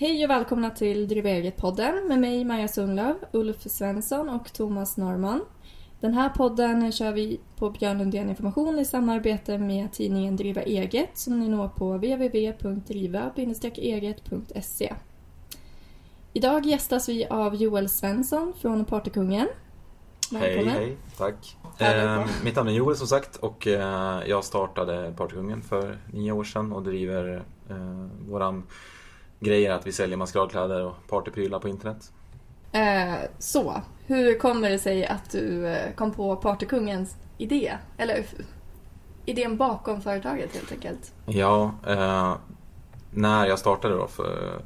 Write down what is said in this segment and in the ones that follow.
Hej och välkomna till Driva eget-podden med mig Maja Sundlöv, Ulf Svensson och Thomas Norman. Den här podden kör vi på Björn Lundén Information i samarbete med tidningen Driva eget som ni når på www.driva-eget.se. Idag gästas vi av Joel Svensson från Partykungen. Välkommen. Hej, hej, tack. Eh, mitt namn är Joel som sagt och eh, jag startade Partykungen för nio år sedan och driver eh, våran grej är att vi säljer maskeradkläder och partyprylar på internet. Eh, så, hur kommer det sig att du eh, kom på Partykungens idé? Eller idén bakom företaget helt enkelt? Ja, eh, när jag startade då för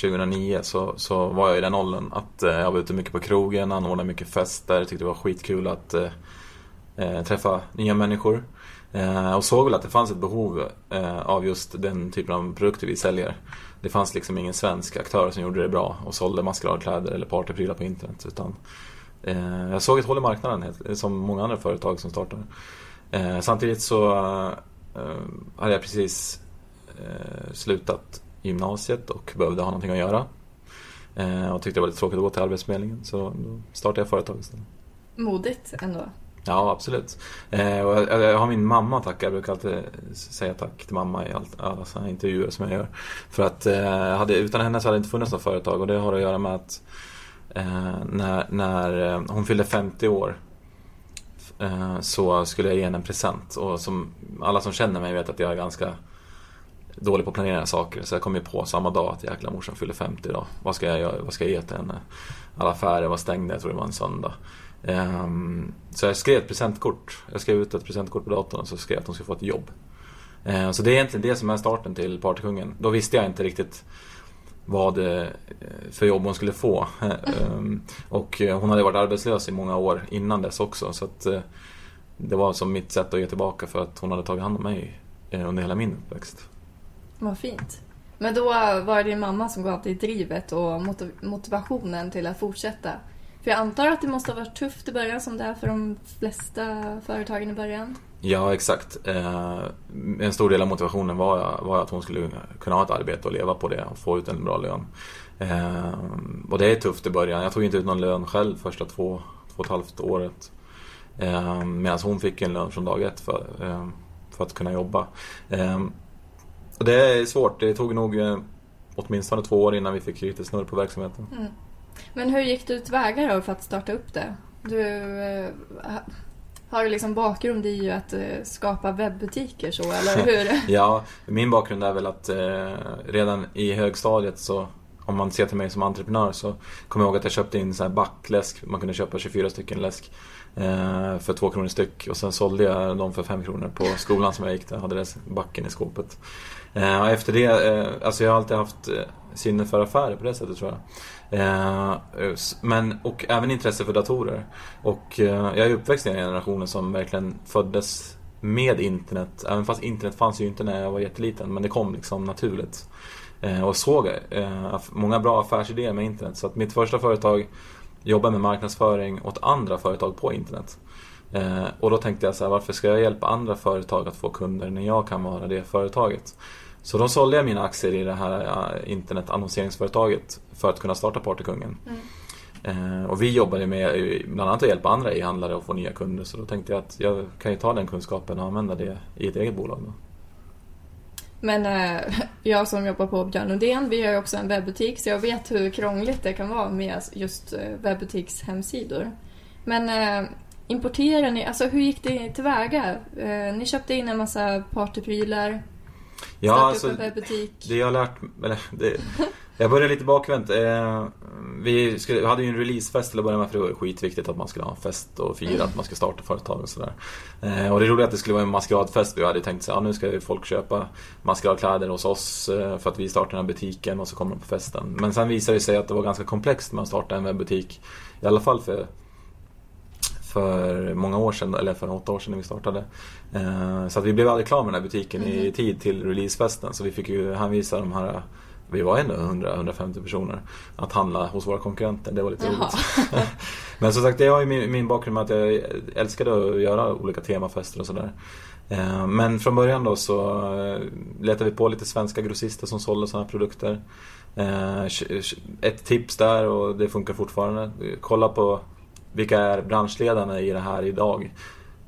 2009 så, så var jag i den åldern att eh, jag var ute mycket på krogen, anordnade mycket fester, tyckte det var skitkul att eh, eh, träffa nya människor. Eh, och såg väl att det fanns ett behov eh, av just den typen av produkter vi säljer. Det fanns liksom ingen svensk aktör som gjorde det bra och sålde maskeradkläder eller partyprylar på internet. Utan, eh, jag såg ett hål i marknaden som många andra företag som startar. Eh, samtidigt så eh, hade jag precis eh, slutat gymnasiet och behövde ha någonting att göra. och tyckte det var lite tråkigt att gå till Arbetsförmedlingen så då startade jag företag istället. Modigt ändå. Ja, absolut. Eh, och jag, jag, har min mamma att tacka. Jag brukar alltid säga tack till mamma i allt, alla sådana intervjuer som jag gör. För att eh, hade, utan henne så hade det inte funnits något företag och det har att göra med att eh, när, när eh, hon fyllde 50 år eh, så skulle jag ge henne en present. Och som alla som känner mig vet att jag är ganska dålig på att planera saker. Så jag kom ju på samma dag att jäkla morsan fyller 50 idag. Vad ska jag, göra? vad ska jag ge till henne? Alla affärer var stängda, jag tror det var en söndag. Um, så jag skrev ett presentkort. Jag skrev ut ett presentkort på datorn och så skrev jag att hon skulle få ett jobb. Uh, så det är egentligen det som är starten till Partykungen. Då visste jag inte riktigt vad eh, för jobb hon skulle få. um, och hon hade varit arbetslös i många år innan dess också. Så att, uh, det var som mitt sätt att ge tillbaka för att hon hade tagit hand om mig eh, under hela min uppväxt. Vad fint. Men då var det din mamma som gav dig drivet och motivationen till att fortsätta för jag antar att det måste ha varit tufft i början som det är för de flesta företagen i början. Ja, exakt. Eh, en stor del av motivationen var, var att hon skulle kunna ha ett arbete och leva på det och få ut en bra lön. Eh, och det är tufft i början. Jag tog inte ut någon lön själv första två, två och ett halvt året. Eh, Medan hon fick en lön från dag ett för, för att kunna jobba. Och det är svårt. Det tog nog åtminstone två år innan vi fick lite snurr på verksamheten. Mm. Men hur gick du tillväga då för att starta upp det? Du eh, har du liksom bakgrund i att eh, skapa webbutiker så, eller hur? ja, min bakgrund är väl att eh, redan i högstadiet så om man ser till mig som entreprenör så kommer jag ihåg att jag köpte in så här backläsk. Man kunde köpa 24 stycken läsk för 2 kronor styck. Och sen sålde jag dem för 5 kronor på skolan som jag gick där. Hade det backen i skåpet. Efter det, alltså jag har alltid haft sinne för affärer på det sättet tror jag. Eh, men, och även intresse för datorer. Och eh, jag är uppväxt i den generationen som verkligen föddes med internet. Även fast internet fanns ju inte när jag var jätteliten. Men det kom liksom naturligt. Eh, och såg eh, många bra affärsidéer med internet. Så att mitt första företag jobbade med marknadsföring åt andra företag på internet. Eh, och då tänkte jag så här, varför ska jag hjälpa andra företag att få kunder när jag kan vara det företaget? Så då sålde jag mina aktier i det här internetannonseringsföretaget för att kunna starta Partykungen. Mm. Eh, och vi jobbade med bland annat att hjälpa andra e-handlare att få nya kunder. Så då tänkte jag att jag kan ju ta den kunskapen och använda det i ett eget bolag. Då. Men eh, jag som jobbar på Björn Lundén, vi har ju också en webbutik så jag vet hur krångligt det kan vara med just eh, webbutikshemsidor. Men eh, importerar ni, alltså hur gick det tillväga? Eh, ni köpte in en massa partyprylar, Ja, alltså, det jag har lärt eller det, Jag började lite bakvänt. Eh, vi, skulle, vi hade ju en releasefest till att börja med för det var skitviktigt att man skulle ha en fest och fira att man ska starta företag och sådär. Eh, och det roliga är att det skulle vara en maskeradfest. Vi hade tänkt så ja, nu ska folk köpa maskeradkläder hos oss eh, för att vi startar den här butiken och så kommer de på festen. Men sen visade det sig att det var ganska komplext med att starta en webbutik. I alla fall för för många år sedan, eller för åtta år sedan när vi startade. Eh, så att vi blev aldrig klara med den här butiken mm. i tid till releasefesten. Så vi fick ju hänvisa de här, vi var ändå 100-150 personer, att handla hos våra konkurrenter. Det var lite Jaha. roligt. Men som sagt, det har ju min, min bakgrund med att jag älskade att göra olika temafester och sådär. Eh, men från början då så eh, letade vi på lite svenska grossister som sålde sådana här produkter. Ett tips där och det funkar fortfarande. Kolla på vilka är branschledarna i det här idag.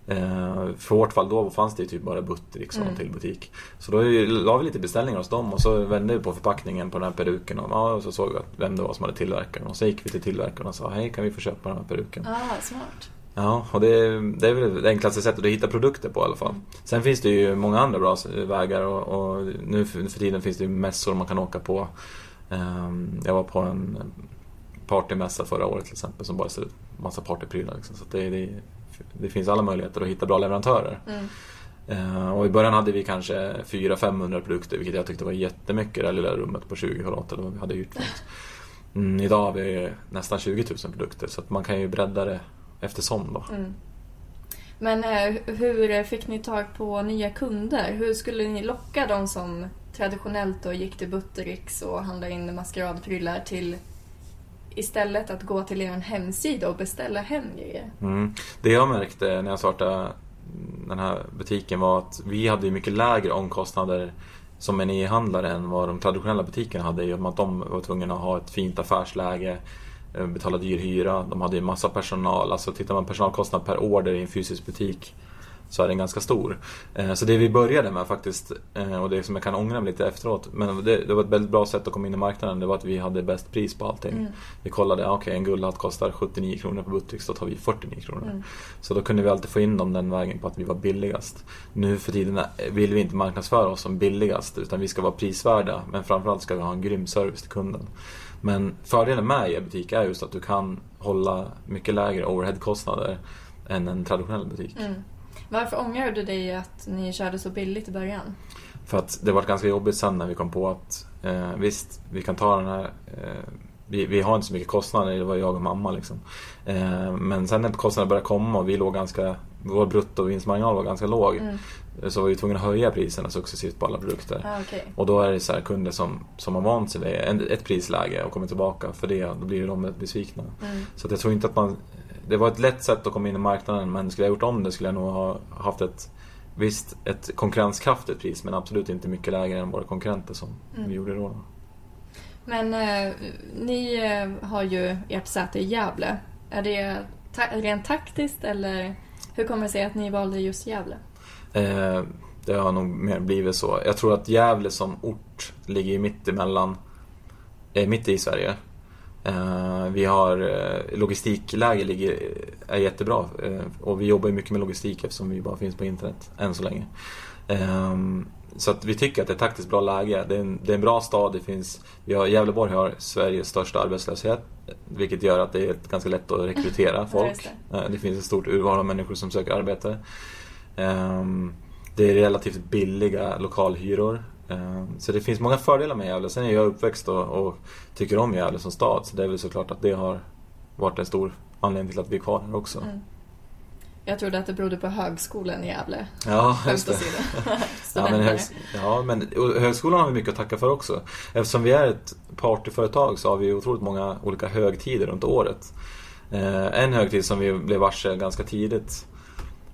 Eh, för vårt fall då fanns det typ bara Buttericks och mm. till butik. Så då la vi lite beställningar hos dem och så vände vi på förpackningen på den här peruken och, ja, och så såg vi vem det var som hade tillverkat den. Och så gick vi till tillverkaren och sa hej kan vi få köpa den här peruken. Ah, smart. Ja, och det, det är väl det enklaste sättet att hitta produkter på i alla fall. Sen finns det ju många andra bra vägar och, och nu för, tiden finns det ju mässor man kan åka på. Um, jag var på en partymässa förra året till exempel som bara ställde ut massa partyprylar. Liksom. Så det, det, det, finns alla möjligheter att hitta bra leverantörer. Mm. Uh, och i början hade vi kanske 400-500 produkter vilket jag tyckte var jättemycket i det lilla rummet på 20 kvadrat eller vad vi hade hyrt mm, Idag har vi nästan 20 000 produkter så att man kan ju bredda det eftersom då. Mm. Men eh, hur fick ni tag på nya kunder? Hur skulle ni locka de som traditionellt då gick till Buttericks och handlade in maskeradprylar till istället att gå till er hemsida och beställa hem grejer? Mm. Det jag märkte när jag startade den här butiken var att vi hade mycket lägre omkostnader som en e-handlare än vad de traditionella butikerna hade i och med att de var tvungna att ha ett fint affärsläge eh, betala dyr hyra. De hade ju massa personal. Alltså tittar man personalkostnad per order i en fysisk butik så är den ganska stor. Eh, så det vi började med faktiskt, eh, och det som jag kan ångra mig lite efteråt, men det, det, var ett väldigt bra sätt att komma in i marknaden, det var att vi hade bäst pris på allting. Mm. Vi kollade, okej okay, en guldhatt kostar 79 kronor på Buttricks, då tar vi 49 kronor. Mm. Så då kunde vi alltid få in dem den vägen på att vi var billigast. Nu för tiden vill vi inte marknadsföra oss som billigast, utan vi ska vara prisvärda, men framförallt ska vi ha en grym service till kunden. Men fördelen med e-butik är just att du kan hålla mycket lägre overheadkostnader än en traditionell butik. Mm. Varför ångrar du dig att ni körde så billigt i början? För att det var ganska jobbigt sen när vi kom på att eh, visst, vi kan ta den här eh, vi, vi, har inte så mycket kostnader, det var jag och mamma liksom. Eh, men sen när kostnaderna började komma och vi låg ganska, vår bruttovinstmarginal var ganska låg. Mm så var vi tvungna att höja priserna successivt på alla produkter. Ah, okay. Och då är det så kunder som, som har vant sig vid ett prisläge och kommer tillbaka för det, då blir de besvikna. Mm. Så jag tror inte att man... Det var ett lätt sätt att komma in i marknaden men skulle jag gjort om det skulle jag nog ha haft ett Visst, ett konkurrenskraftigt pris men absolut inte mycket lägre än våra konkurrenter som mm. vi gjorde då. Men eh, ni eh, har ju ert säte i Gävle. Är det ta rent taktiskt eller hur kommer det sig att ni valde just Gävle? Eh, det har nog mer blivit så. Jag tror att Gävle som ort ligger mitt emellan, eh, mitt i Sverige. Eh, vi har eh, logistikläge ligger, är jättebra eh, och vi jobbar mycket med logistik eftersom vi bara finns på internet än så länge. Ehm, så att vi tycker att det är ett taktiskt bra läge. Det är en, det är en bra stad. Det finns, vi har, Gävleborg har Sveriges största arbetslöshet. Vilket gör att det är ganska lätt att rekrytera folk. det. det finns ett stort urval av människor som söker arbete. Ehm, det är relativt billiga lokalhyror. Ehm, så det finns många fördelar med Gävle. Sen är jag uppväxt och, och tycker om Gävle som stad. Så det är väl såklart att det har varit en stor anledning till att vi är kvar här också. Mm. Jag trodde att det berodde på högskolan i Gävle. Ja, just det. ja, men högs ja, men högskolan har vi mycket att tacka för också. Eftersom vi är ett partyföretag så har vi otroligt många olika högtider runt året. Eh, en högtid som vi blev varse ganska tidigt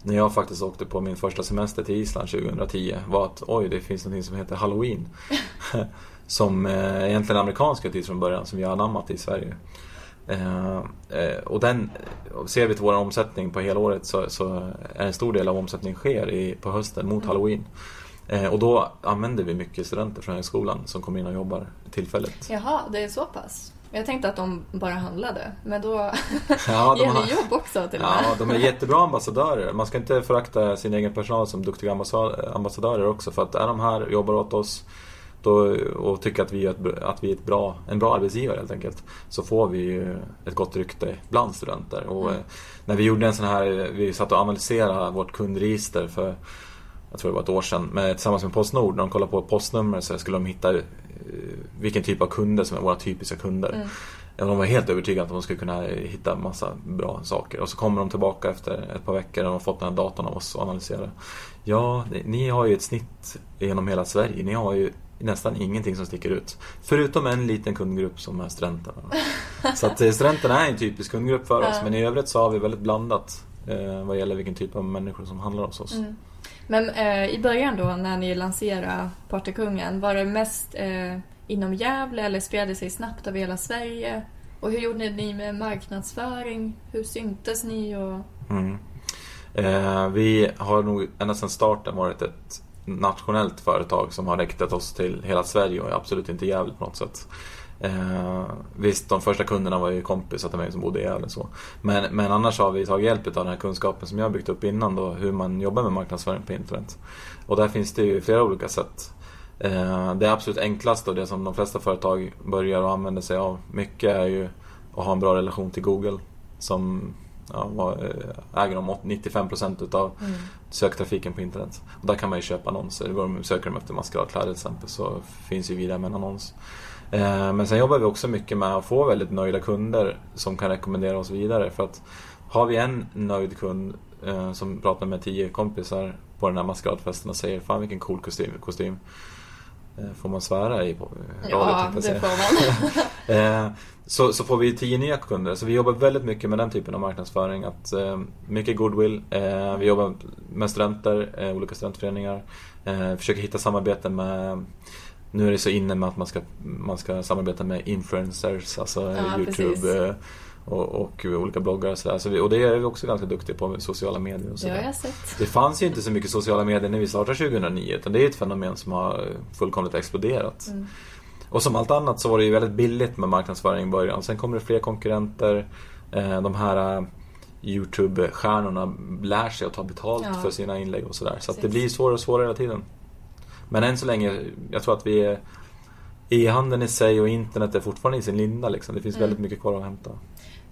när jag faktiskt åkte på min första semester till Island 2010 var att oj, det finns något som heter Halloween. som eh, egentligen är amerikansk tid från början som vi har anammat i Sverige. Eh, eh, och den, ser vi till vår omsättning på hela året så, så är en stor del av omsättningen sker i, på hösten mot mm. Halloween. Eh, och då använder vi mycket studenter från högskolan som kommer in och jobbar tillfälligt. Jaha, det är så pass? Jag tänkte att de bara handlade, men då ja, ger ni jobb också till och med. Ja, de är jättebra ambassadörer. Man ska inte förakta sin egen personal som duktiga ambassadörer också. För att är de här och jobbar åt oss då, och tycker att vi är, ett, att vi är ett bra, en bra arbetsgivare helt enkelt. Så får vi ett gott rykte bland studenter. Och mm. När vi gjorde en sån här, vi satt och analyserade vårt kundregister för jag tror det var ett år sedan, med, tillsammans med Postnord. När de kollade på postnummer så skulle de hitta vilken typ av kunder som är våra typiska kunder. Mm. De var helt övertygade att de skulle kunna hitta massa bra saker. Och så kommer de tillbaka efter ett par veckor och har fått den här datorn av oss och analysera. Ja, ni har ju ett snitt genom hela Sverige. Ni har ju nästan ingenting som sticker ut. Förutom en liten kundgrupp som är studenterna. så att eh, studenterna är en typisk kundgrupp för oss. Men i övrigt så har vi väldigt blandat eh, vad gäller vilken typ av människor som handlar hos oss. Mm. Men eh, i början då när ni lanserade Partykungen, var det mest eh, inom Gävle eller spred det sig snabbt över hela Sverige? Och hur gjorde ni med marknadsföring? Hur syntes ni? Och... Mm. Eh, vi har nog ända sedan starten varit ett nationellt företag som har riktat oss till hela Sverige och absolut inte Gävle på något sätt. Eh, visst, de första kunderna var ju kompisar till mig som bodde i. Så. Men, men annars har vi tagit hjälp av den här kunskapen som jag byggt upp innan då, hur man jobbar med marknadsföring på internet. Och där finns det ju flera olika sätt. Eh, det absolut enklaste och det som de flesta företag börjar och använder sig av mycket är ju att ha en bra relation till Google. Som ja, eh, äger de 95% utav mm. söktrafiken på internet. Och där kan man ju köpa annonser. Går söker de efter maskeradkläder till exempel så finns ju vi där med en annons. Eh, men sen jobbar vi också mycket med att få väldigt nöjda kunder som kan rekommendera oss vidare. För att har vi en nöjd kund eh, som pratar med tio kompisar på den här maskeradfesten och säger Fan vilken cool kostym. kostym. Får man svära i radio? Ja, det får man. så, så får vi tio nya kunder. Så vi jobbar väldigt mycket med den typen av marknadsföring. Att, mycket goodwill. vi jobbar med studenter, olika studentföreningar. försöker hitta samarbeten med nu är det så inne med att man ska, man ska samarbeta med influencers, alltså ja, Youtube eh, och, och, olika bloggar och sådär. Så vi, och det är vi också ganska duktiga på, med sociala medier och sådär. Ja. Det fanns ju inte så mycket sociala medier när vi startade 2009 utan det är ett fenomen som har fullkomligt exploderat. Mm. Och som allt annat så var det ju väldigt billigt med marknadsföring i början. Sen kommer det fler konkurrenter. Eh, de här eh, Youtube-stjärnorna lär sig att ta betalt ja. för sina inlägg och sådär. Så det blir svårare och svårare hela tiden. Men än så länge, jag tror att vi är E-handeln i sig och internet är fortfarande i sin linda. Liksom. Det finns mm. väldigt mycket kvar att hämta.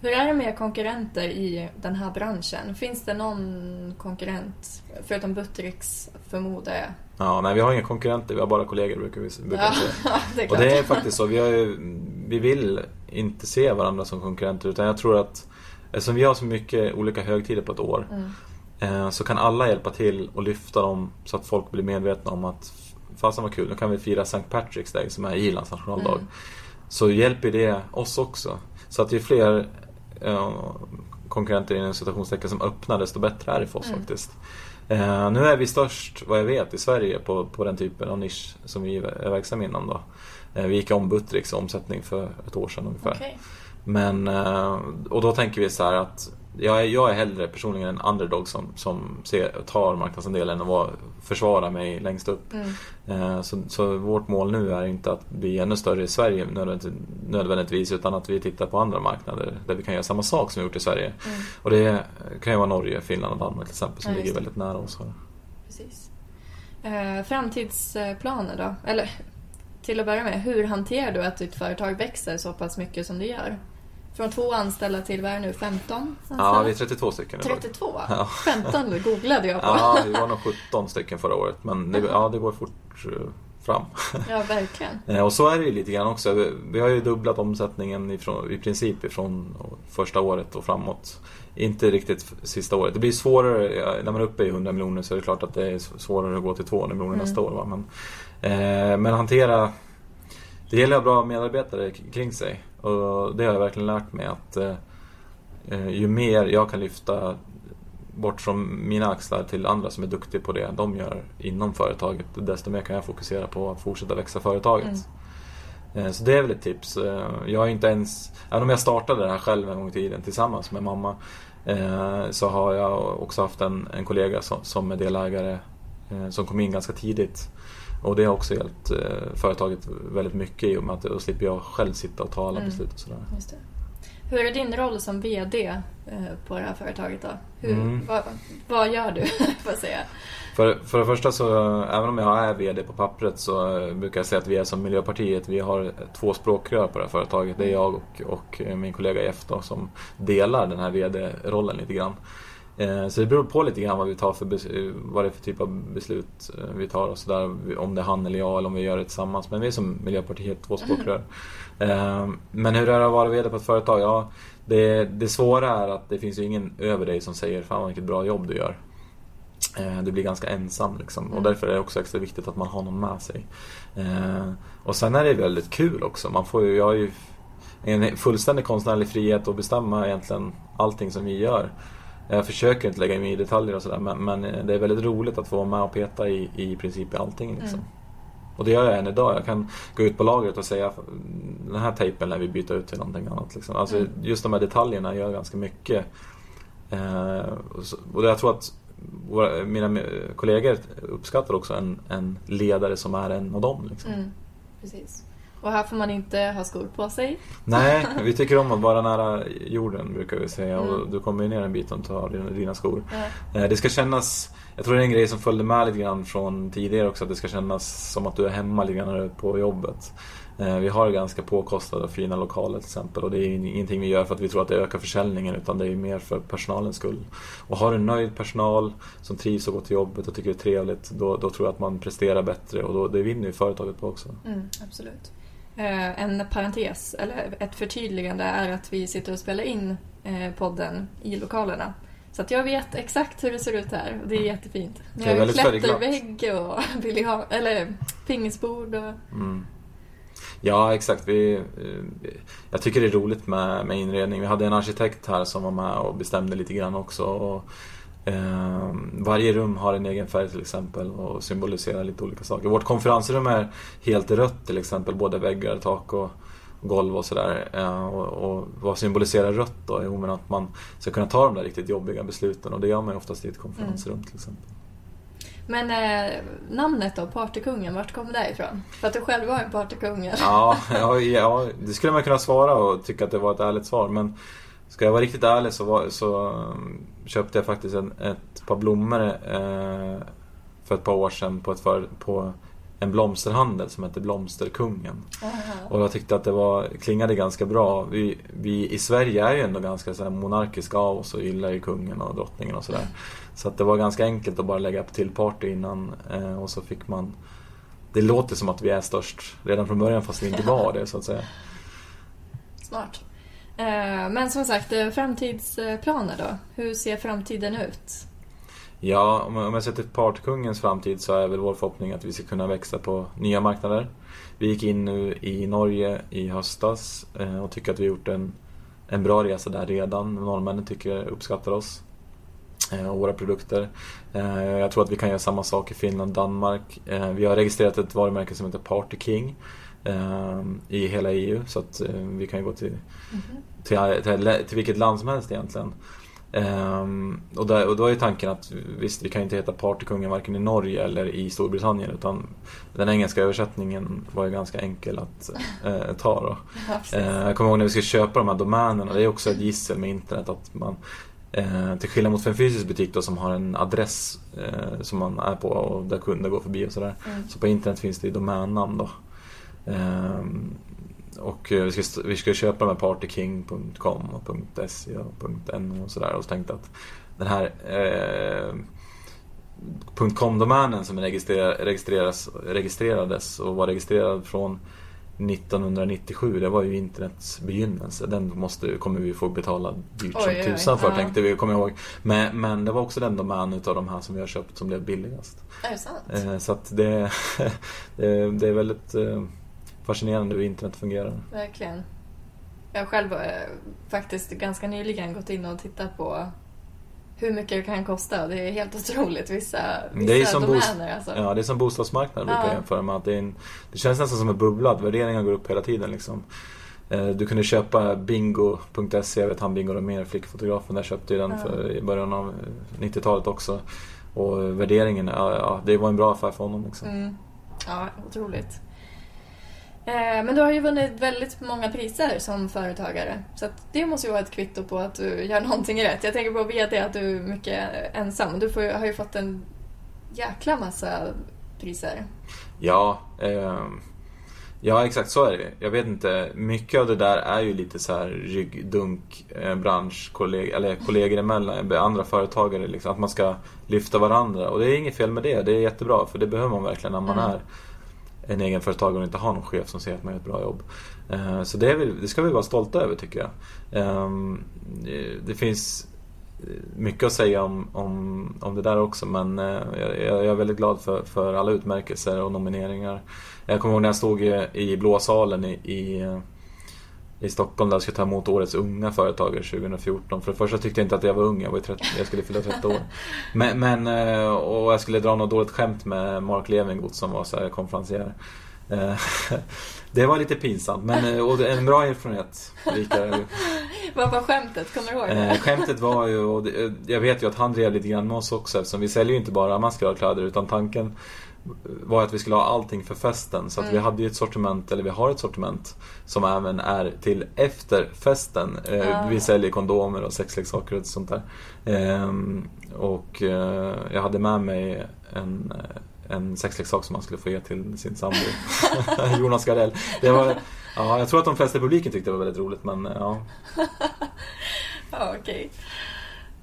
Hur är det med konkurrenter i den här branschen? Finns det någon konkurrent, förutom Buttericks förmodar jag? Ja, nej vi har inga konkurrenter, vi har bara kollegor brukar vi brukar ja, säga. det och det är faktiskt så, vi, ju, vi vill inte se varandra som konkurrenter utan jag tror att eftersom vi har så mycket olika högtider på ett år mm. Eh, så kan alla hjälpa till och lyfta dem så att folk blir medvetna om att fasen vad kul, nu kan vi fira St. Patrick's Day som är Irlands nationaldag. Mm. Så hjälper det oss också. Så att ju fler eh, konkurrenter inom citationstecken som öppnar desto bättre är det för oss mm. faktiskt. Eh, nu är vi störst, vad jag vet, i Sverige på, på den typen av nisch som vi är verksamma inom. Då. Eh, vi gick om Buttricks omsättning för ett år sedan ungefär. Okay. Men, eh, och då tänker vi så här att jag är, jag är hellre personligen en underdog som, som ser, tar marknadsandelen och försvarar mig längst upp. Mm. Eh, så, så, vårt mål nu är inte att bli ännu större i Sverige nödvändigtvis utan att vi tittar på andra marknader där vi kan göra samma sak som vi gjort i Sverige. Mm. Och det kan ju vara Norge, Finland och Danmark till exempel som ja, ligger väldigt nära oss. Precis. Eh, framtidsplaner då? Eller till att börja med, hur hanterar du att ditt företag växer så pass mycket som det gör? Från två anställda till, vad är det nu, 15? Anställda? Ja, vi är 32 stycken 32? Ja. 15 googlade jag på. Ja, vi var nog 17 stycken förra året. Men det, ja, det går fort eh, fram. Ja, verkligen. Eh, och så är det ju lite grann också. Vi har ju dubblat omsättningen ifrån, i princip ifrån första året och framåt. Inte riktigt sista året. Det blir svårare, när man är uppe i 100 miljoner så är det klart att det är svårare att gå till 200 miljoner mm. nästa år. Va? Men, eh, men hantera det gäller att ha bra medarbetare kring sig. Och det har jag verkligen lärt mig att eh, eh, ju mer jag kan lyfta bort från mina axlar till andra som är duktiga på det de gör inom företaget, desto mer kan jag fokusera på att fortsätta växa företaget. Mm. Eh, så det är väl ett tips. Eh, jag har inte ens, även om jag startade det här själv en gång i tiden tillsammans med mamma, så har jag också haft en, en kollega som, som är delägare som kom in ganska tidigt och det har också hjälpt eh, företaget väldigt mycket i och med att då slipper jag själv sitta och ta alla mm. beslut och sådär. Hur är din roll som VD eh, på det här företaget då? Hur, mm. vad, vad, gör du, säga? För, för det första så, även om jag är VD på pappret så brukar jag säga att vi är som Miljöpartiet. Vi har två språkrör på det här företaget. Det är jag och, och min kollega Jeff då, som delar den här VD-rollen lite grann. Eh, så det beror på lite grann vad vi tar för vad det är för typ av beslut eh, vi tar och sådär. Om det är han eller jag eller om vi gör det tillsammans. Men vi är som Miljöpartiet, två språkrör. Mm. Men hur är det att vara VD på ett företag? Ja, det, det svåra är att det finns ju ingen över dig som säger Fan vilket bra jobb du gör. Du blir ganska ensam liksom. Och mm. därför är det också extra viktigt att man har någon med sig. Och sen är det väldigt kul också. Man får ju, jag har ju en fullständig konstnärlig frihet att bestämma egentligen allting som vi gör. Jag försöker inte lägga mig i detaljer och sådär men, men, det är väldigt roligt att få vara med och peta i, i princip i allting. Liksom. Mm. Och det gör jag än idag. Jag kan gå ut på lagret och säga den här tejpen lär vi byta ut till någonting annat. Liksom. Alltså, Mm. Just de här detaljerna gör ganska mycket. Eh, och så- och jag tror att våra, mina kollegor uppskattar också en, en ledare som är en av dem. Liksom. Mm, precis. Och här får man inte ha skor på sig. Nej, vi tycker om att vara nära jorden brukar vi säga. Mm. Och du kommer ju ner en bit om du tar dina, skor. Eh, Det ska kännas, jag tror det är en grej som följde med lite grann från tidigare också, att det ska kännas som att du är hemma lite grann när du är på jobbet. Eh, Vi har ganska påkostade och fina lokaler till exempel och det är ingenting vi gör för att vi tror att det ökar försäljningen utan det är mer för personalens skull. Och har du nöjd personal som trivs och går till jobbet och tycker det är trevligt då, då tror jag att man presterar bättre och då, det vinner ju företaget på också. Mm, absolut. Eh, en parentes, eller ett förtydligande, är att vi sitter och spelar in eh, podden i lokalerna. Så att jag vet exakt hur det ser ut här och det är jättefint. Är har klättervägg och eller pingisbord och... Mm. Ja, exakt. Vi, eh, jag tycker det är roligt med, med inredning. Vi hade en arkitekt här som var med och bestämde lite grann också. Och, eh, varje rum har en egen färg till exempel och symboliserar lite olika saker. Vårt konferensrum är helt rött till exempel, både väggar, tak och golv och sådär. Eh, och, och vad symboliserar rött då? Jo, men att man ska kunna ta de där riktigt jobbiga besluten och det gör man ju oftast i ett konferensrum till exempel. Men eh, namnet då, Partykungen, vart kom det ifrån? För att du själv var en partykung? Ja, ja, ja, det skulle man kunna svara och tycka att det var ett ärligt svar. Men ska jag vara riktigt ärlig så, var, så köpte jag faktiskt en, ett par blommor eh, för ett par år sedan på, ett för, på en blomsterhandel som heter Blomsterkungen. Aha. Och jag tyckte att det var, klingade ganska bra. Vi, vi i Sverige är ju ändå ganska så här monarkiska av oss och gillar ju kungen och drottningen och sådär. Så att det var ganska enkelt att bara lägga på till party innan eh, och så fick man Det låter som att vi är störst redan från början fast vi inte var det så att säga. Smart. Eh, men som sagt, eh, framtidsplaner då? Hur ser framtiden ut? Ja, om jag, sätter partykungens framtid så är väl vår förhoppning att vi ska kunna växa på nya marknader. Vi gick in nu i Norge i höstas eh, och tycker att vi har gjort en, en bra resa där redan. Norrmännen tycker uppskattar oss och våra produkter. Jag tror att vi kan göra samma sak i Finland och Danmark. Vi har registrerat ett varumärke som heter Party King i hela EU så att eh, vi kan ju gå till till, till, till vilket land som helst egentligen. Ehm, och, där, och då är tanken att visst, vi kan inte heta Partykungen varken i Norge eller i Storbritannien utan den engelska översättningen var ju ganska enkel att eh, ta då. Ja. Eh, jag kommer ihåg när vi ska köpa de här domänerna, det är också ett gissel med internet att man eh, till skillnad mot för en fysisk butik då som har en adress som man är på och där kunder går förbi och sådär. Mm. Så på internet finns det ju domännamn då. Ehm, och eh, vi ska, vi ska köpa de här partyking.com och .se och .no och sådär och så tänkte att den här eh, .com-domänen som registreras, registrerades och var registrerad från 1997, det var ju internets begynnelse. Den måste, kommer vi få betala dyrt som Oj, oj. tusan för Ja. tänkte vi, kommer ihåg. Men, men det var också den domän utav de här som vi har köpt som blev billigast. Är det sant? Eh, Så att det, det, det är väldigt eh, fascinerande hur internet fungerar. Verkligen. Jag har själv eh, faktiskt ganska nyligen gått in och tittat på hur mycket det kan kosta. Det är helt otroligt vissa, vissa Det är som domäner. alltså. Ja, det är som bostadsmarknaden brukar Ja. jämföra med. Att det, en, det känns nästan som en bubbla, att värderingar går upp hela tiden. Liksom. Eh, Du kunde köpa bingo.se, jag vet han Bingo mer flickfotografen där köpte ju den Ja. för, i början av 90-talet också. Och värderingen, ja, ja, det var en bra affär för honom. Liksom. Mm. Ja, otroligt. Eh, Men du har ju vunnit väldigt många priser som företagare. Så det måste ju vara ett kvitto på att du gör någonting rätt. Jag tänker på VD, att du är mycket ensam. Du får, har ju fått en jäkla massa priser. Ja, ehm, ja exakt så är det. Jag vet inte, mycket av det där är ju lite så här ryggdunk, eh, branschkollegor, eller kollegor emellan, eh, andra företagare liksom. Att man ska lyfta varandra. Och det är inget fel med det, det är jättebra för det behöver man verkligen när man Mm. är en egenföretagare och inte har någon chef som säger att man gör ett bra jobb. Eh, så det, vi, det ska vi vara stolta över tycker jag. Ehm, det finns eh, mycket att säga om, om, om det där också men eh, jag, jag är väldigt glad för, för alla utmärkelser och nomineringar. Jag kommer ihåg när jag stod i, i blå salen i, i, i Stockholm där jag skulle ta emot årets unga företagare 2014. För det första tyckte jag inte att jag var ung, jag, var 30, jag skulle fylla 30 år. Men, men, eh, och jag skulle dra något dåligt skämt med Mark Levengood som var så konferencier. Eh, det var lite pinsamt, men och en bra erfarenhet. Vad var skämtet? Kommer du ihåg det? Skämtet var ju, och jag vet ju att han drev lite grann med oss också eftersom vi säljer ju inte bara maskeradkläder utan tanken var att vi skulle ha allting för festen. Så att mm. vi hade ju ett sortiment, eller vi har ett sortiment som även är till efter festen. Ja. Vi säljer kondomer och sexleksaker och sånt där. Ehm, och eh, jag hade med mig en, en sexleksak som man skulle få ge till sin sambo. Jonas Gardell. Det var, ja, jag tror att de flesta i publiken tyckte det var väldigt roligt men ja. ja Okej.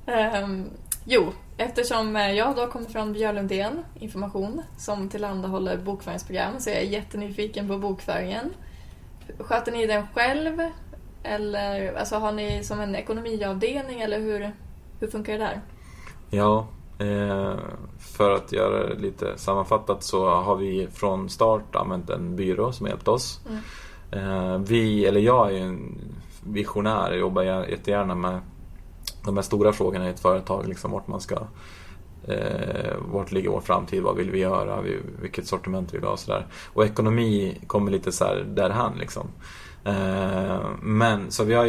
Okay. Um, ehm, jo, Eftersom eh, jag då kommer från Björlundén Information som tillhandahåller bokföringsprogram så är jag jättenyfiken på bokföringen. Sköter ni den själv? Eller alltså, har ni som en ekonomiavdelning eller hur, hur funkar det där? Ja, eh, för att göra det lite sammanfattat så har vi från start använt en byrå som hjälpt oss. Mm. Eh, vi, eller jag är en visionär, och jobbar jättegärna med de här stora frågorna i ett företag, liksom vart man ska eh, vart ligger vår framtid, vad vill vi göra, vilket sortiment vill vi ha och sådär. Och ekonomi kommer lite så här därhän liksom. Eh, men så vi har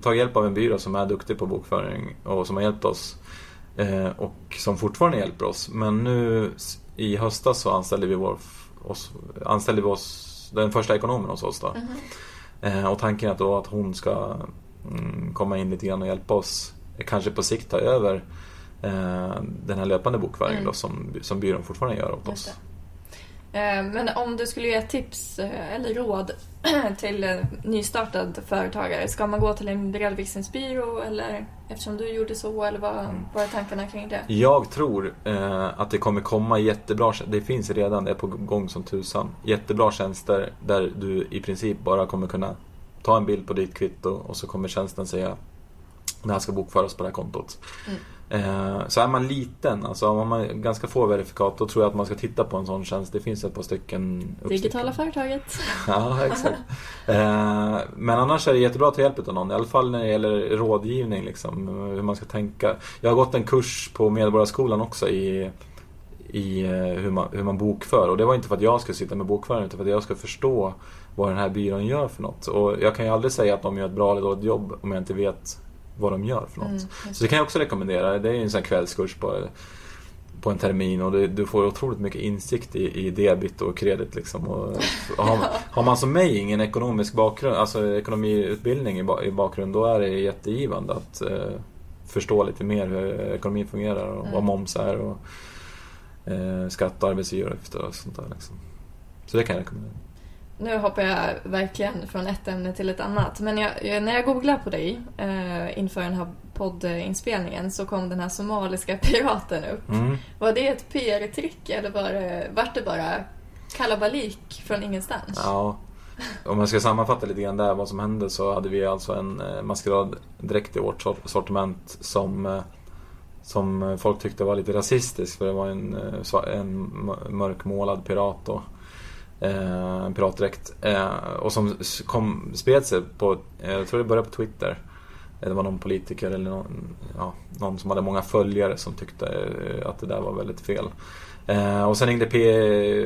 tagit hjälp av en byrå som är duktig på bokföring och som har hjälpt oss eh, och som fortfarande hjälper oss. Men nu i höstas så anställde vi, vår, oss, anställde vi oss, den första ekonomen hos oss då. Mm -hmm. och tanken är då att hon ska mm, komma in lite grann och hjälpa oss kanske på sikt ta över eh, den här löpande bokföringen mm. då, som, som byrån fortfarande gör åt oss. Eh, men om du skulle ge tips eh, eller råd till nystartad företagare, ska man gå till en redovisningsbyrå eller eftersom du gjorde så eller vad, mm. vad är tankarna kring det? Jag tror eh, att det kommer komma jättebra, det finns redan, det är på gång som tusan, jättebra tjänster där du i princip bara kommer kunna ta en bild på ditt kvitto och så kommer tjänsten säga det här ska bokföras på det här kontot. Mm. Eh, så är man liten, alltså om man har ganska få verifikat, då tror jag att man ska titta på en sån tjänst. Det finns ett par stycken Digitala företaget. ja, exakt. Eh, men annars är det jättebra att ta hjälp av någon, i alla fall när det gäller rådgivning, liksom, hur man ska tänka. Jag har gått en kurs på Medborgarskolan också i i eh, hur man, hur man bokför. Och det var inte för att jag skulle sitta med bokföringen utan för att jag ska förstå vad den här byrån gör för något. Och jag kan ju aldrig säga att de gör ett bra eller dåligt jobb om jag inte vet vad de gör för något. Mm, så det kan jag också rekommendera. Det är en sån här kvällskurs på, på en termin och det, du får otroligt mycket insikt i, i debit och kredit. Liksom. Och, har, har, man som mig ingen ekonomisk bakgrund, alltså ekonomiutbildning i, i bakgrund, då är det jättegivande att eh, förstå lite mer hur ekonomin fungerar och mm. vad moms är och eh, skatt och arbetsgivaravgifter och sånt där. Liksom. Så det kan jag rekommendera nu hoppar jag verkligen från ett ämne till ett annat. Men jag, när jag googlade på dig eh, inför den här poddinspelningen så kom den här somaliska piraten upp. Mm. Var det ett PR-trick eller var det, var det bara kalabalik från ingenstans? Ja, om jag ska sammanfatta lite grann där vad som hände så hade vi alltså en eh, maskeraddräkt i vårt sortiment som eh, som folk tyckte var lite rasistisk för det var en, eh, en mörkmålad pirat då eh, en piratdräkt. Eh, och som kom, spred sig på, eh, jag tror det började på Twitter. Det var någon politiker eller någon, ja, någon som hade många följare som tyckte eh, att det där var väldigt fel. Eh, och sen ringde P,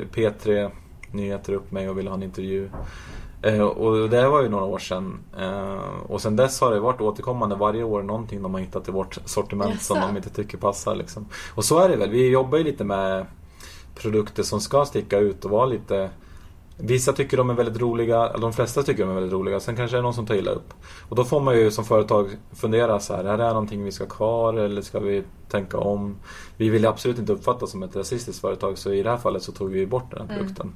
P3 Nyheter upp mig och ville ha en intervju. Eh, och det var ju några år sedan. Eh, och sen dess har det varit återkommande varje år någonting de har hittat i vårt sortiment yes. som de inte tycker passar. Liksom. Och så är det väl. Vi jobbar ju lite med produkter som ska sticka ut och vara lite Vissa tycker de är väldigt roliga, de flesta tycker de är väldigt roliga. Sen kanske det är någon som tar illa upp. Och då får man ju som företag fundera så här, är det här någonting vi ska ha kvar eller ska vi tänka om? Vi vill absolut inte uppfattas som ett rasistiskt företag så i det här fallet så tog vi bort den här mm. produkten.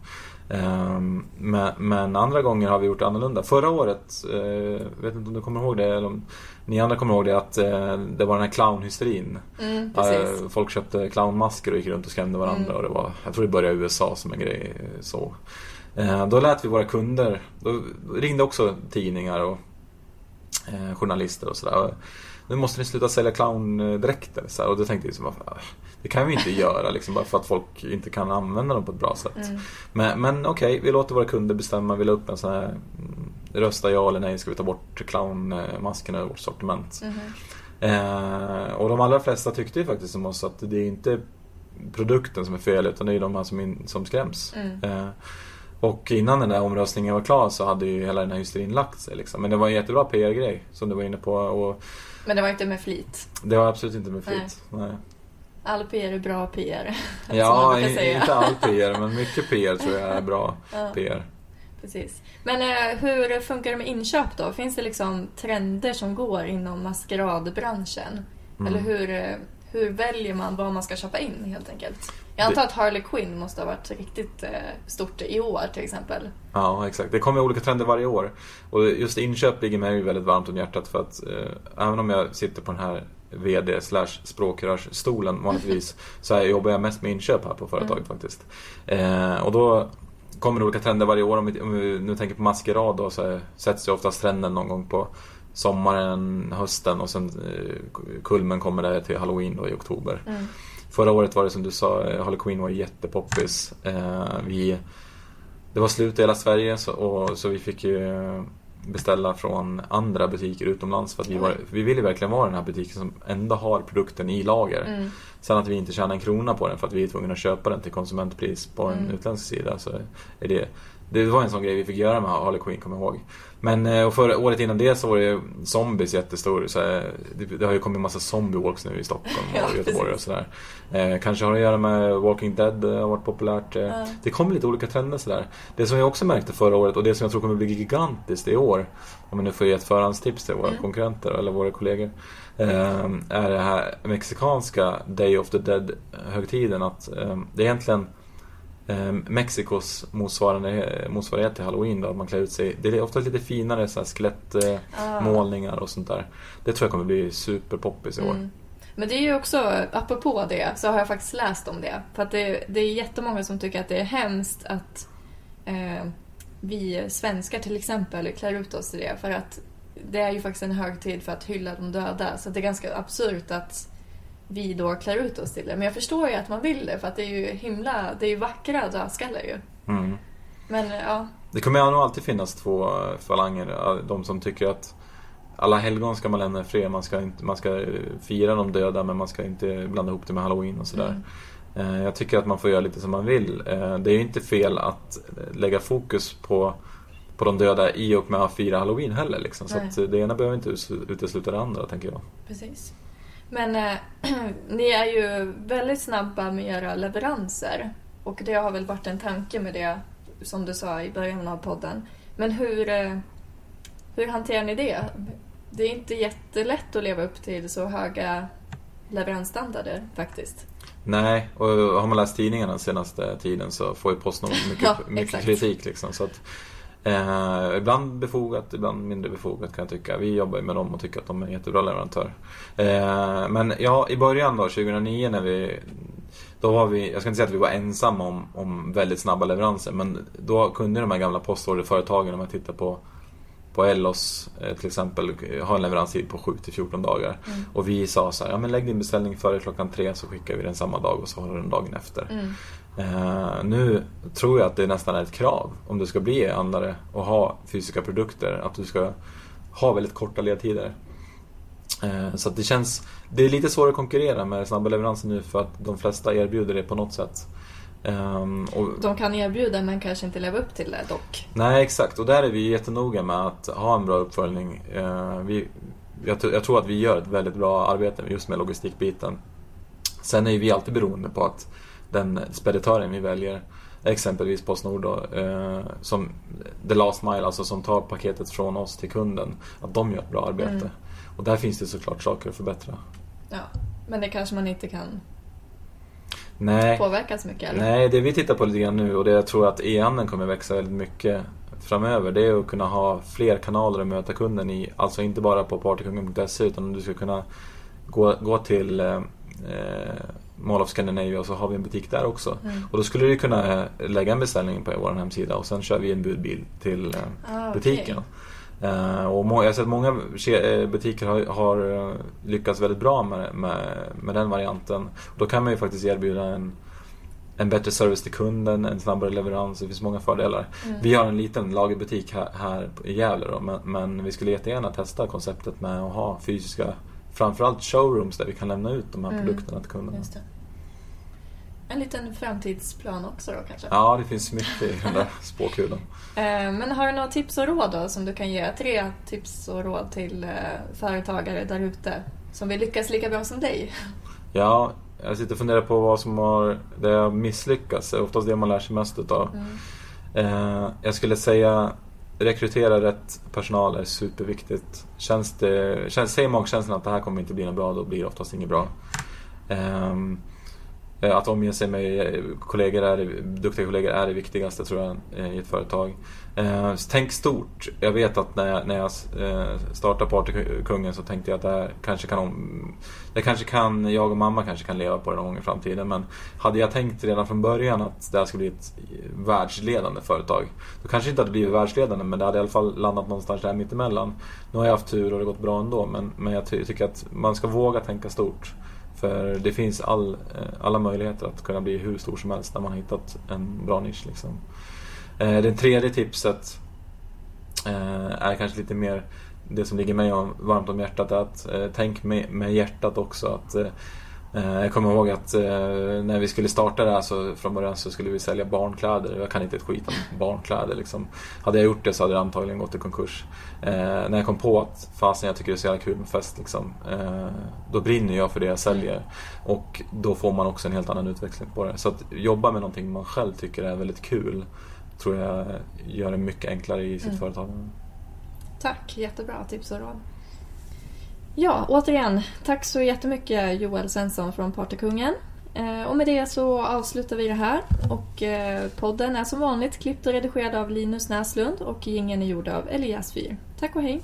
Mm. Um, men, men, andra gånger har vi gjort annorlunda. Förra året, uh, vet inte om du kommer ihåg det, eller om ni andra kommer ihåg det, att uh, det var den här clownhysterin. Mm, uh, folk köpte clownmasker och gick runt och skrämde varandra. Mm. Och det var, jag tror det började i USA som en grej. så. Eh, då lät vi våra kunder, då ringde också tidningar och eh, journalister och sådär. Nu måste ni sluta sälja clowndräkter. Så här, och då tänkte jag liksom, det kan vi inte göra liksom, bara för att folk inte kan använda dem på ett bra sätt. Mm. Men, men okej, okay, vi låter våra kunder bestämma. Vi la upp en sån här rösta ja eller nej, ska vi ta bort clownmaskerna ur vårt sortiment? Mhm. Eh, och de allra flesta tyckte ju faktiskt som oss att det är inte produkten som är fel utan det är de här som, in, som skräms. Mm. Eh, och innan den där omröstningen var klar så hade ju hela den här hysterin lagt sig liksom. Men det var en jättebra PR-grej som du var inne på och Men det var inte med flit. det var absolut inte med flit. Nej. All PR är bra PR. Ja, inte all PR men mycket PR tror jag är bra Ja. PR. Precis. Men eh, hur funkar det med inköp då? Finns det liksom trender som går inom maskeradbranschen? Mm. Eller hur, eh, hur väljer man vad man ska köpa in helt enkelt? Jag antar att Harley Quinn måste ha varit riktigt eh, stort i år till exempel. Ja, exakt. Det kommer olika trender varje år. Och just inköp ligger mig väldigt varmt om hjärtat för att eh, även om jag sitter på den här VD slash språkrörsstolen vanligtvis så här jobbar jag mest med inköp här på företaget faktiskt. Eh, och då kommer det olika trender varje år. Om vi, om vi nu tänker på maskerad då så sätts ju oftast trenden någon gång på sommaren, hösten och sen eh, kulmen kommer det till halloween då i oktober. Mm. Förra året var det som du sa, eh, Harley Quinn var jättepoppis. Eh, vi, det var slut i hela Sverige så, och, så vi fick ju beställa från andra butiker utomlands för att vi, var, vi ville verkligen vara den här butiken som ändå har produkten i lager. Mm. Sen att vi inte tjänar en krona på den för att vi är tvungna att köpa den till konsumentpris på en Mm. utländsk sida. Så är det, det var en sån grej vi fick göra med Harley Quinn, kommer jag ihåg. Men eh, och för året innan det så var det zombies jättestor. Så eh, det, det har ju kommit en massa zombiewalks nu i Stockholm och Ja, Göteborg och sådär. Eh, kanske har att göra med Walking Dead, det har varit populärt. Det kommer lite olika trender sådär. Det som jag också märkte förra året och det som jag tror kommer bli gigantiskt i år, om vi nu får ge ett förhandstips till våra Mm. konkurrenter eller våra kollegor, eh, är det här mexikanska Day of the Dead-högtiden. Att eh, det är egentligen eh, Mexikos motsvarande, motsvarighet till Halloween då, att man klär ut sig. Det är ofta lite finare så här skelettmålningar och sånt där. Det tror jag kommer bli superpoppis i år. Mm. Men det är ju också, apropå det, så har jag faktiskt läst om det. För att det, det är jättemånga som tycker att det är hemskt att eh, vi svenskar till exempel klär ut oss till det. För att det är ju faktiskt en högtid för att hylla de döda. Så det är ganska absurt att vi då klär ut oss till det. Men jag förstår ju att man vill det för att det är ju himla, det är ju vackra dödskallar ju. Mm. Men ja, Det kommer nog alltid finnas två falanger. De som tycker att alla helgon ska man lämna i fred. Man ska, inte, man ska fira de döda men man ska inte blanda ihop det med halloween och sådär. Eh, Jag tycker att man får göra lite som man vill. Eh, Det är ju inte fel att lägga fokus på, på de döda i och med att fira halloween heller. Liksom. Så det ena behöver inte utesluta det andra tänker jag. Precis. Men eh, ni är ju väldigt snabba med era leveranser. Och det har väl varit en tanke med det, som du sa i början av podden. Men hur, eh, hur hanterar ni det? Det är inte jättelätt att leva upp till så höga leveransstandarder faktiskt. Nej, och har man läst tidningarna den senaste tiden så får ju Postnord mycket, Ja, mycket kritik. Liksom, så att, eh, ibland befogat, ibland mindre befogat kan jag tycka. Vi jobbar ju med dem och tycker att de är en jättebra leverantör. Eh, men ja, i början då, 2009 när vi då var vi, jag ska inte säga att vi var ensamma om, om väldigt snabba leveranser men då kunde de här gamla postorderföretagen, om man tittar på på Ellos eh, till exempel eh, ha en leveranstid på 7 till 14 dagar. Mm. Och vi sa så här, ja men lägg din beställning före klockan tre så skickar vi den samma dag och så har du den dagen efter. Mm. Eh, nu tror jag att det nästan är ett krav om du ska bli e-handlare och ha fysiska produkter att du ska ha väldigt korta ledtider. Eh, så det känns, det är lite svårare att konkurrera med snabba leveranser nu för att de flesta erbjuder det på något sätt. Ehm, och, De kan erbjuda men kanske inte leva upp till det dock. Nej, exakt. Och där är vi jättenoga med att ha en bra uppföljning. Eh, vi, jag, jag tror att vi gör ett väldigt bra arbete just med logistikbiten. Sen är vi alltid beroende på att den speditören vi väljer, exempelvis Postnord då, eh, som the last mile, alltså som tar paketet från oss till kunden, att de gör ett bra arbete. Mm. Och där finns det såklart saker att förbättra. Ja. Men det kanske man inte kan Nej. påverka så mycket eller? Nej, det vi tittar på lite grann nu och det jag tror att e-handeln kommer växa väldigt mycket framöver det är att kunna ha fler kanaler att möta kunden i. Alltså inte bara på partykungen.se utan du ska kunna gå, gå till eh, eh, Mall of Scandinavia och så har vi en butik där också. Mm. Och då skulle du kunna lägga en beställning på vår hemsida och sen kör vi en budbil till eh, Ah, butiken. Eh, och jag har sett många ke- eh, butiker har, har eh, lyckats väldigt bra med, med, med den varianten. Och då kan man ju faktiskt erbjuda en, en bättre service till kunden, en snabbare leverans. Det finns många fördelar. Mm. Vi har en liten lagerbutik här, här i Gävle då, men, men vi skulle jättegärna testa konceptet med att ha fysiska, framförallt showrooms där vi kan lämna ut de här Mm. produkterna till kunderna. En liten framtidsplan också då kanske? Ja, det finns mycket i den där spåkulan. Eh, Men har du några tips och råd då som du kan ge? Tre tips och råd till eh, företagare där ute som vill lyckas lika bra som dig. Ja, jag sitter och funderar på vad som har det har misslyckats. Det är oftast det man lär sig mest utav. Mm. Eh, jag skulle säga rekrytera rätt personal är superviktigt. Känns det, känns, säger magkänslan att det här kommer inte bli något bra, då blir det oftast inget bra. Um, Eh, att omge sig med eh, kollegor är, duktiga kollegor är det viktigaste tror jag eh, i ett företag. Tänk stort. Jag vet att när jag, när jag startade Partykungen så tänkte jag att det här kanske kan det kanske kan, jag och mamma kanske kan leva på det någon gång i framtiden. Men hade jag tänkt redan från början att det här skulle bli ett världsledande företag. Då kanske det inte hade blivit världsledande men det hade i alla fall landat någonstans där mittemellan. Nu har jag haft tur och det har gått bra ändå men, men jag ty- tycker att man ska våga tänka stort. För det finns all, eh, alla möjligheter att kunna bli hur stor som helst när man har hittat en bra nisch. Liksom. Eh, det tredje tipset eh, är kanske lite mer det som ligger mig varmt om hjärtat. Är att tänk med, med hjärtat också. Att, jag kommer ihåg att eh, när vi skulle starta det här så från början så skulle vi sälja barnkläder. Jag kan inte ett skit om barnkläder. Liksom. Hade jag gjort det så hade det antagligen gått i konkurs. Eh, när jag kom på att fasen jag tycker det är så jävla kul med fest. Liksom, eh, då brinner jag för det jag säljer. Och då får man också en helt annan utväxling på det. Så att jobba med någonting man själv tycker är väldigt kul tror jag gör det mycket enklare i sitt Mm. företag. Tack, jättebra tips och råd. Ja, återigen, tack så jättemycket Joel Svensson från Partykungen. Eh, och med det så avslutar vi det här. Och eh, podden är som vanligt klippt och redigerad av Linus Näslund och jingeln är gjord av Elias Fyr. Tack och hej!